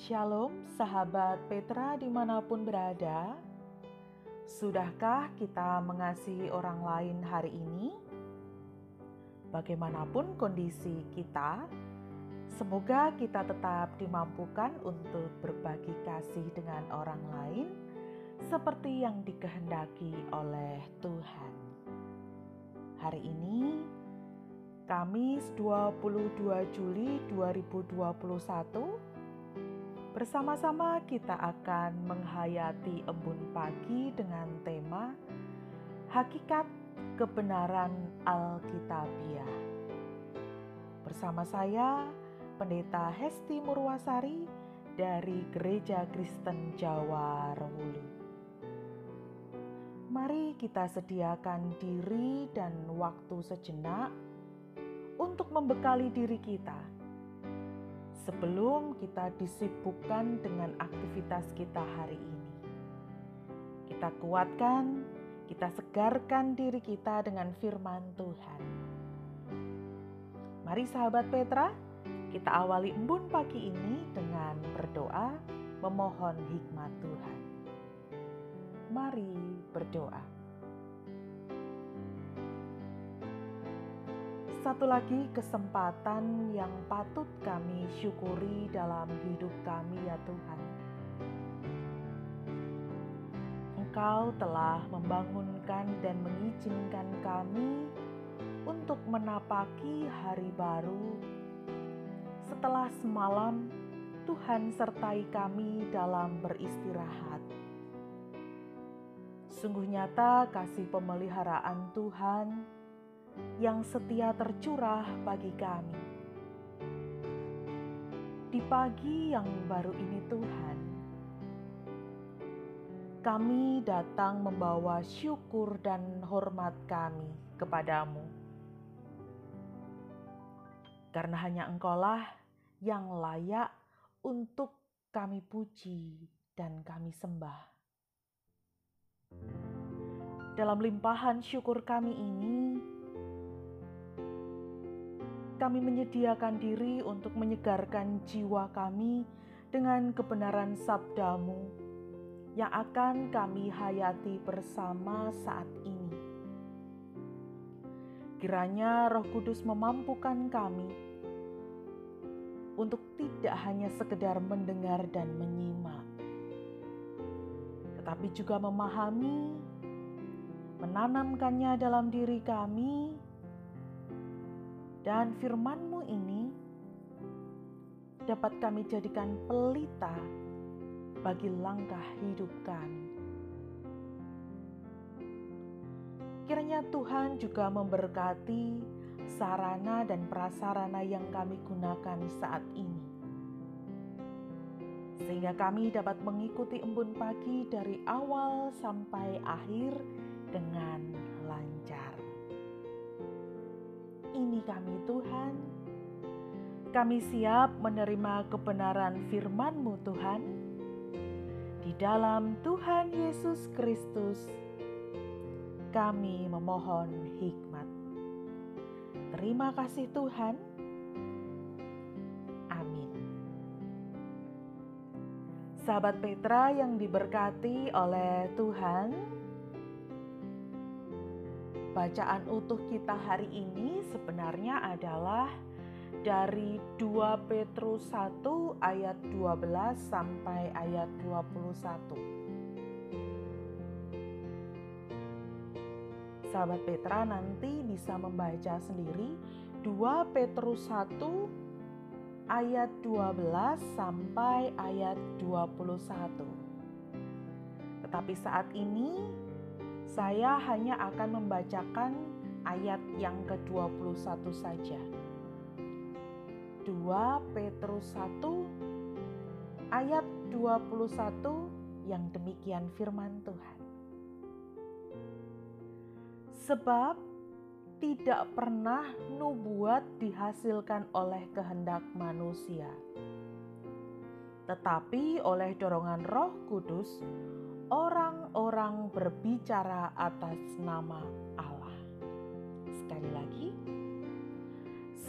Shalom sahabat Petra di mana pun berada Sudahkah kita mengasihi orang lain hari ini? Bagaimanapun kondisi kita, semoga kita tetap dimampukan untuk berbagi kasih dengan orang lain seperti yang dikehendaki oleh Tuhan. Hari ini, Kamis 22 Juli 2021, Bersama-sama kita akan menghayati embun pagi dengan tema Hakikat Kebenaran Alkitabiah. Bersama saya, Pendeta Hesti Murwasari dari Gereja Kristen Jawa Rewulu. Mari kita sediakan diri dan waktu sejenak untuk membekali diri kita sebelum kita disibukkan dengan aktivitas kita hari ini. Kita kuatkan, kita segarkan diri kita dengan firman Tuhan. Mari sahabat Petra, kita awali embun pagi ini dengan berdoa memohon hikmat Tuhan. Mari berdoa. Satu lagi kesempatan yang patut kami syukuri dalam hidup kami, ya Tuhan. Engkau telah membangunkan dan mengizinkan kami untuk menapaki hari baru. Setelah semalam, Tuhan sertai kami dalam beristirahat. Sungguh nyata kasih pemeliharaan Tuhan yang setia tercurah bagi kami. Di pagi yang baru ini, Tuhan, kami datang membawa syukur dan hormat kami kepadamu. Karena hanya Engkaulah yang layak untuk kami puji dan kami sembah. Dalam limpahan syukur kami ini, kami menyediakan diri untuk menyegarkan jiwa kami dengan kebenaran sabdamu yang akan kami hayati bersama saat ini. Kiranya roh kudus memampukan kami untuk tidak hanya sekedar mendengar dan menyimak, tetapi juga memahami, menanamkannya dalam diri kami, dan firman-Mu ini dapat kami jadikan pelita bagi langkah hidup kami. Kiranya Tuhan juga memberkati sarana dan prasarana yang kami gunakan saat ini. Sehingga kami dapat mengikuti embun pagi dari awal sampai akhir dengan lancar ini kami Tuhan. Kami siap menerima kebenaran firman-Mu Tuhan. Di dalam Tuhan Yesus Kristus, kami memohon hikmat. Terima kasih Tuhan. Amin. Sahabat Petra yang diberkati oleh Tuhan, Bacaan utuh kita hari ini sebenarnya adalah dari 2 Petrus 1 ayat 12 sampai ayat 21. Sahabat Petra nanti bisa membaca sendiri 2 Petrus 1 ayat 12 sampai ayat 21. Tetapi saat ini saya hanya akan membacakan ayat yang ke-21 saja. 2 Petrus 1 ayat 21 yang demikian firman Tuhan. Sebab tidak pernah nubuat dihasilkan oleh kehendak manusia, tetapi oleh dorongan Roh Kudus orang-orang berbicara atas nama Allah. Sekali lagi,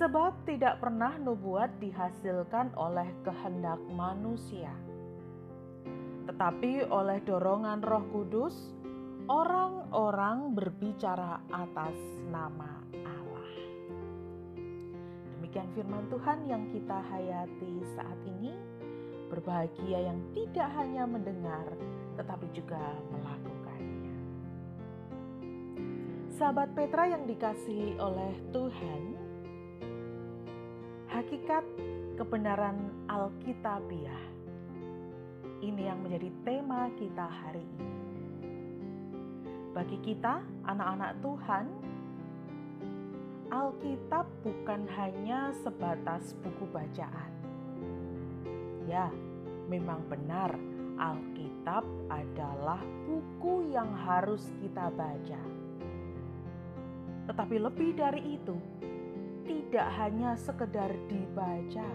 Sebab tidak pernah nubuat dihasilkan oleh kehendak manusia, tetapi oleh dorongan Roh Kudus, orang-orang berbicara atas nama Allah. Demikian firman Tuhan yang kita hayati saat ini. Berbahagia yang tidak hanya mendengar, tetapi juga melakukannya. Sahabat Petra yang dikasihi oleh Tuhan, hakikat kebenaran Alkitabiah. Ini yang menjadi tema kita hari ini. Bagi kita, anak-anak Tuhan, Alkitab bukan hanya sebatas buku bacaan. Ya, memang benar, Alkitab adalah buku yang harus kita baca. Tetapi lebih dari itu, tidak hanya sekedar dibaca,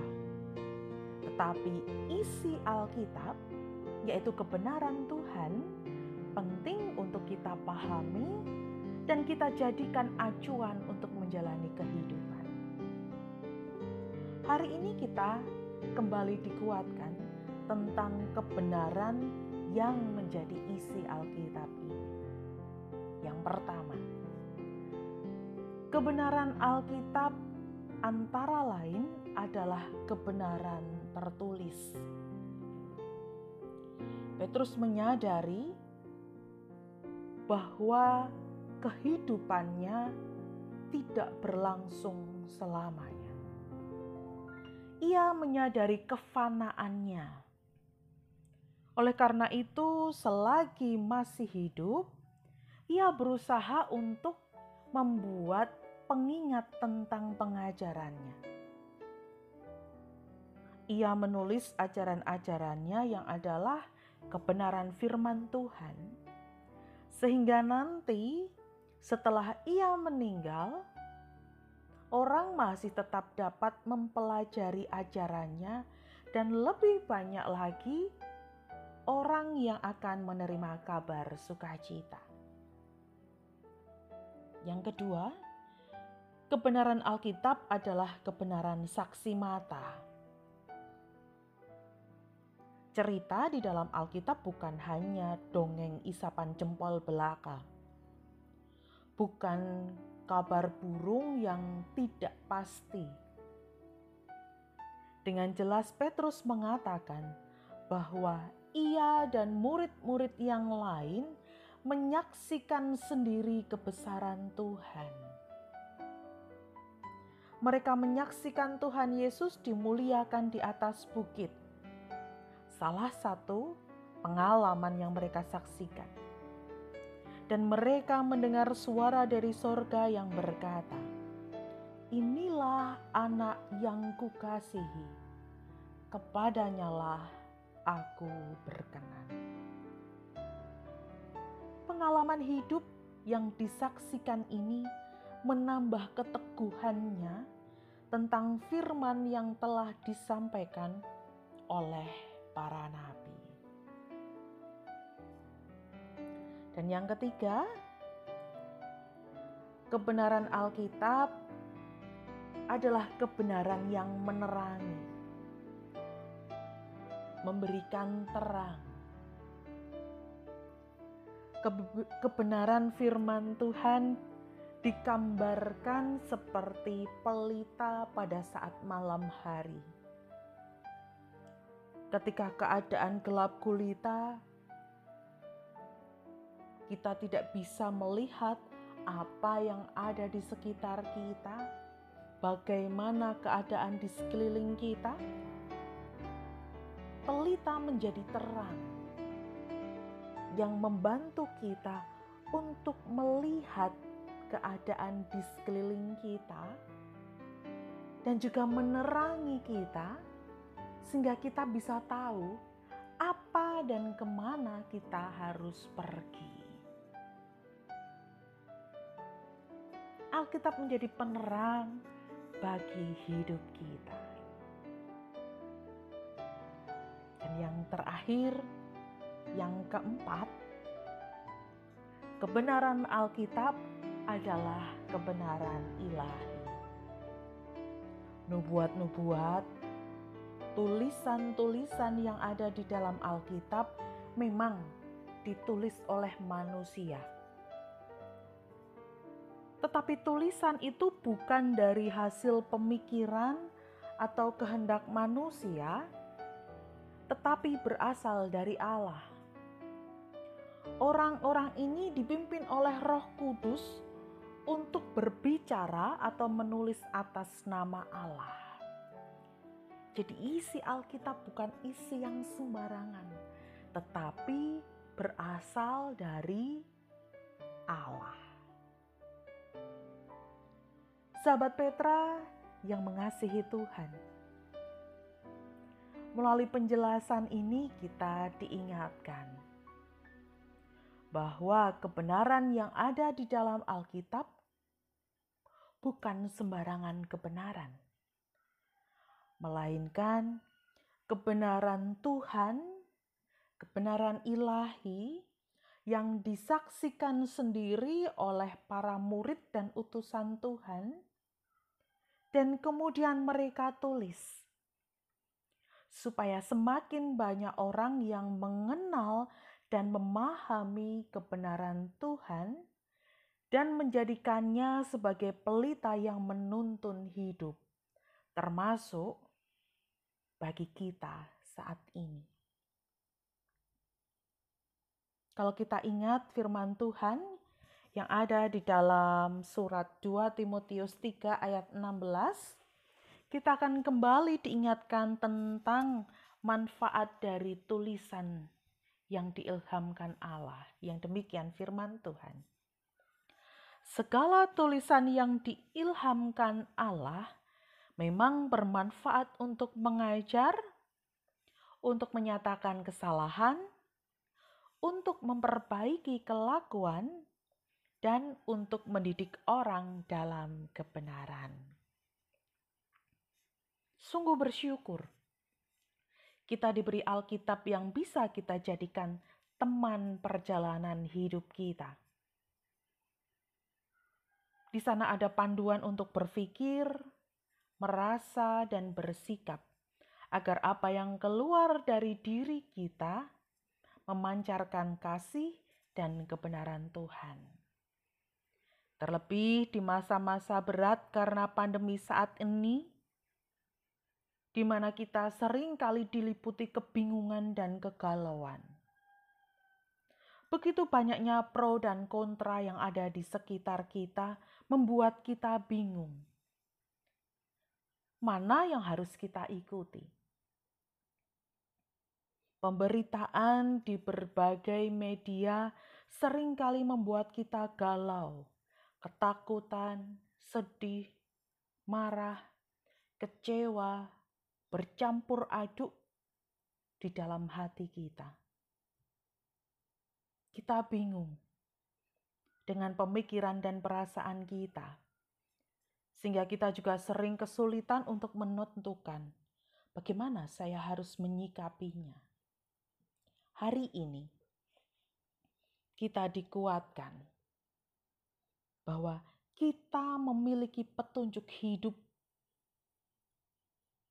tetapi isi Alkitab, yaitu kebenaran Tuhan, penting untuk kita pahami dan kita jadikan acuan untuk menjalani kehidupan. Hari ini kita kembali dikuatkan tentang kebenaran yang menjadi isi Alkitab ini. Yang pertama, kebenaran Alkitab antara lain adalah kebenaran tertulis. Petrus menyadari bahwa kehidupannya tidak berlangsung selamanya ia menyadari kefanaannya. Oleh karena itu, selagi masih hidup, ia berusaha untuk membuat pengingat tentang pengajarannya. Ia menulis ajaran-ajarannya yang adalah kebenaran firman Tuhan, sehingga nanti setelah ia meninggal, orang masih tetap dapat mempelajari ajarannya, dan lebih banyak lagi orang yang akan menerima kabar sukacita. Yang kedua, kebenaran Alkitab adalah kebenaran saksi mata. Cerita di dalam Alkitab bukan hanya dongeng isapan jempol belaka, bukan kabar burung yang tidak pasti. Dengan jelas Petrus mengatakan bahwa ia dan murid-murid yang lain menyaksikan sendiri kebesaran Tuhan. Mereka menyaksikan Tuhan Yesus dimuliakan di atas bukit. Salah satu pengalaman yang mereka saksikan dan mereka mendengar suara dari sorga yang berkata, Inilah anak yang kukasihi, kepadanyalah aku berkenan. Pengalaman hidup yang disaksikan ini menambah keteguhannya tentang firman yang telah disampaikan oleh para nabi. Dan yang ketiga, kebenaran Alkitab adalah kebenaran yang menerangi, memberikan terang. Kebenaran firman Tuhan digambarkan seperti pelita pada saat malam hari. Ketika keadaan gelap gulita, kita tidak bisa melihat apa yang ada di sekitar kita, bagaimana keadaan di sekeliling kita. Pelita menjadi terang yang membantu kita untuk melihat keadaan di sekeliling kita dan juga menerangi kita sehingga kita bisa tahu apa dan ke mana kita harus pergi. Alkitab menjadi penerang bagi hidup kita. Yang terakhir, yang keempat, kebenaran Alkitab adalah kebenaran ilahi. nubuat-nubuat, tulisan-tulisan yang ada di dalam Alkitab memang ditulis oleh manusia. Tetapi tulisan itu bukan dari hasil pemikiran atau kehendak manusia, tetapi berasal dari Allah. Orang-orang ini dipimpin oleh Roh Kudus untuk berbicara atau menulis atas nama Allah. Jadi, isi Alkitab bukan isi yang sembarangan, tetapi berasal dari Allah. Sahabat Petra yang mengasihi Tuhan, melalui penjelasan ini kita diingatkan bahwa kebenaran yang ada di dalam Alkitab bukan sembarangan kebenaran, melainkan kebenaran Tuhan, kebenaran ilahi yang disaksikan sendiri oleh para murid dan utusan Tuhan, dan kemudian mereka tulis supaya semakin banyak orang yang mengenal dan memahami kebenaran Tuhan dan menjadikannya sebagai pelita yang menuntun hidup, termasuk bagi kita saat ini. Kalau kita ingat firman Tuhan yang ada di dalam surat 2 Timotius 3 ayat 16, kita akan kembali diingatkan tentang manfaat dari tulisan yang diilhamkan Allah. Yang demikian firman Tuhan. Segala tulisan yang diilhamkan Allah memang bermanfaat untuk mengajar, untuk menyatakan kesalahan, untuk memperbaiki kelakuan, dan untuk mendidik orang dalam kebenaran sungguh bersyukur. Kita diberi Alkitab yang bisa kita jadikan teman perjalanan hidup kita. Di sana ada panduan untuk berpikir, merasa, dan bersikap, agar apa yang keluar dari diri kita memancarkan kasih dan kebenaran Tuhan. Terlebih di masa-masa berat karena pandemi saat ini, di mana kita sering kali diliputi kebingungan dan kegalauan. Begitu banyaknya pro dan kontra yang ada di sekitar kita, membuat kita bingung. Mana yang harus kita ikuti? Pemberitaan di berbagai media sering kali membuat kita galau, ketakutan, sedih, marah, kecewa, bercampur aduk di dalam hati kita. Kita bingung dengan pemikiran dan perasaan kita, sehingga kita juga sering kesulitan untuk menentukan bagaimana saya harus menyikapinya. Hari ini kita dikuatkan bahwa kita memiliki petunjuk hidup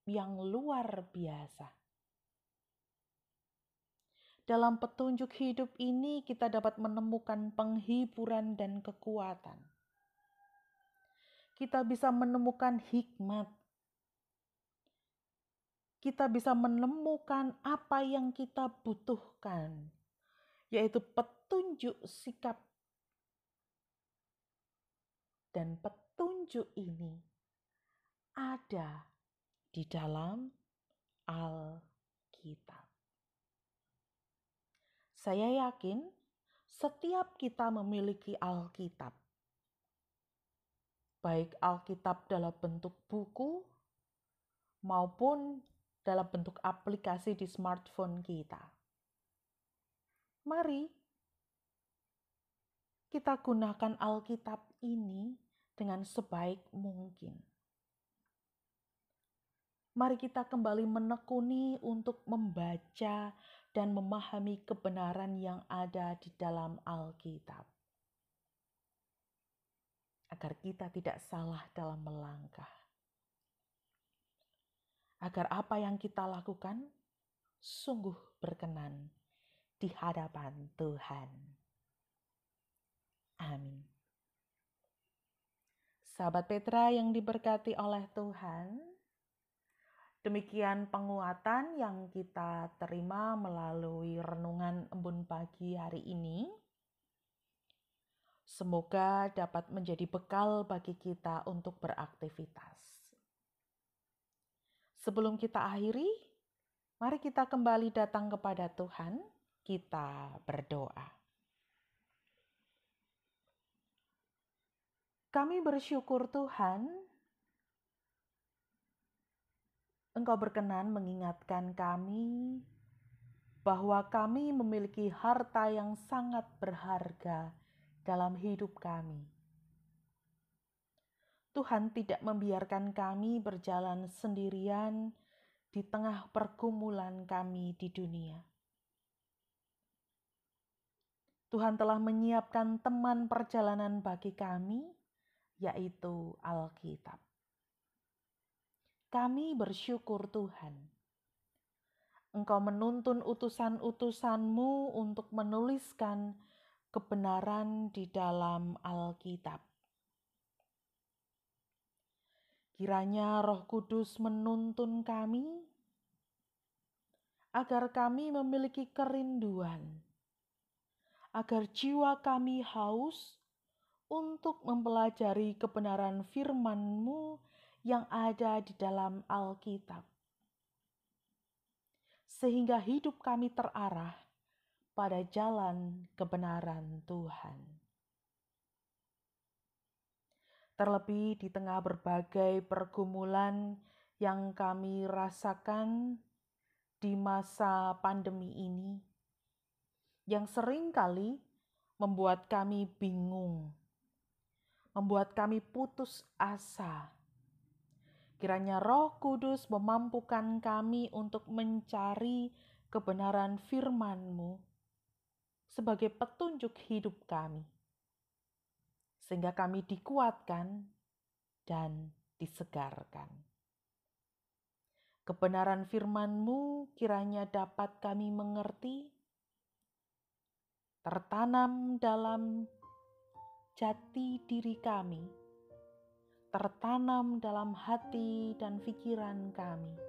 yang luar biasa. Dalam petunjuk hidup ini, kita dapat menemukan penghiburan dan kekuatan. Kita bisa menemukan hikmat. Kita bisa menemukan apa yang kita butuhkan, yaitu petunjuk sikap. Dan petunjuk ini ada di dalam Alkitab. Saya yakin setiap kita memiliki Alkitab, baik Alkitab dalam bentuk buku maupun dalam bentuk aplikasi di smartphone kita. Mari kita gunakan Alkitab ini dengan sebaik mungkin mari kita kembali menekuni untuk membaca dan memahami kebenaran yang ada di dalam Alkitab, agar kita tidak salah dalam melangkah. agar apa yang kita lakukan sungguh berkenan di hadapan Tuhan. Amin. Sahabat Petra yang diberkati oleh Tuhan, demikian penguatan yang kita terima melalui renungan embun pagi hari ini. Semoga dapat menjadi bekal bagi kita untuk beraktivitas. Sebelum kita akhiri, mari kita kembali datang kepada Tuhan, kita berdoa. Kami bersyukur Tuhan, Engkau berkenan mengingatkan kami bahwa kami memiliki harta yang sangat berharga dalam hidup kami. Tuhan tidak membiarkan kami berjalan sendirian di tengah pergumulan kami di dunia. Tuhan telah menyiapkan teman perjalanan bagi kami yaitu Alkitab. Kami bersyukur Tuhan. Engkau menuntun utusan-utusanmu untuk menuliskan kebenaran di dalam Alkitab. Kiranya Roh Kudus menuntun kami agar kami memiliki kerinduan, agar jiwa kami haus untuk mempelajari kebenaran firman-Mu yang ada di dalam Alkitab. Sehingga hidup kami terarah pada jalan kebenaran Tuhan. Terlebih di tengah berbagai pergumulan yang kami rasakan di masa pandemi ini, yang sering kali membuat kami bingung membuat kami putus asa. Kiranya Roh Kudus memampukan kami untuk mencari kebenaran firman-Mu sebagai petunjuk hidup kami, sehingga kami dikuatkan dan disegarkan. Kebenaran firman-Mu kiranya dapat kami mengerti, tertanam dalam jati diri kami tertanam dalam hati dan pikiran kami,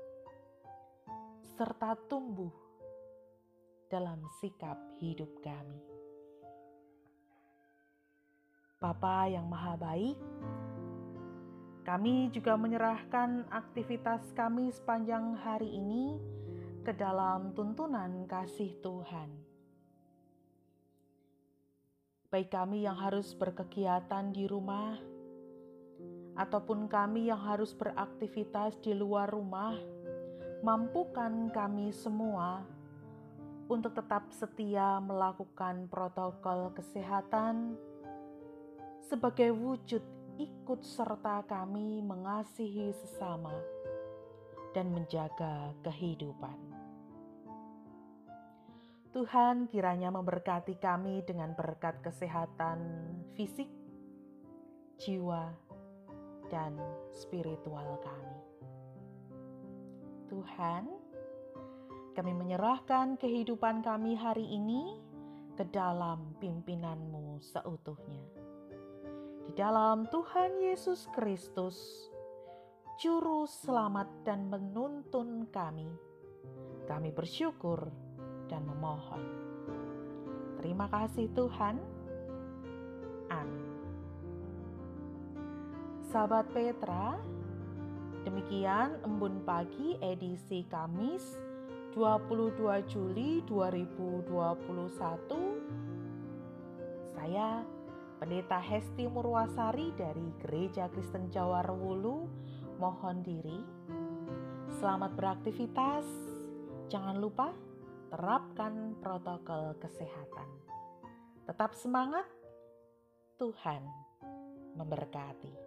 serta tumbuh dalam sikap hidup kami. Bapa yang Maha Baik, kami juga menyerahkan aktivitas kami sepanjang hari ini ke dalam tuntunan kasih Tuhan baik kami yang harus berkegiatan di rumah ataupun kami yang harus beraktivitas di luar rumah, mampukan kami semua untuk tetap setia melakukan protokol kesehatan sebagai wujud ikut serta kami mengasihi sesama dan menjaga kehidupan. Tuhan kiranya memberkati kami dengan berkat kesehatan fisik, jiwa, dan spiritual kami. Tuhan, kami menyerahkan kehidupan kami hari ini ke dalam pimpinanmu seutuhnya. Di dalam Tuhan Yesus Kristus, Juru Selamat dan menuntun kami, kami bersyukur dan memohon. Terima kasih Tuhan. Amin. Sahabat Petra, demikian embun pagi edisi Kamis 22 Juli 2021. Saya Pendeta Hesti Murwasari dari Gereja Kristen Jawa Rewulu mohon diri. Selamat beraktivitas. Jangan lupa terapkan protokol kesehatan. Tetap semangat, Tuhan memberkati.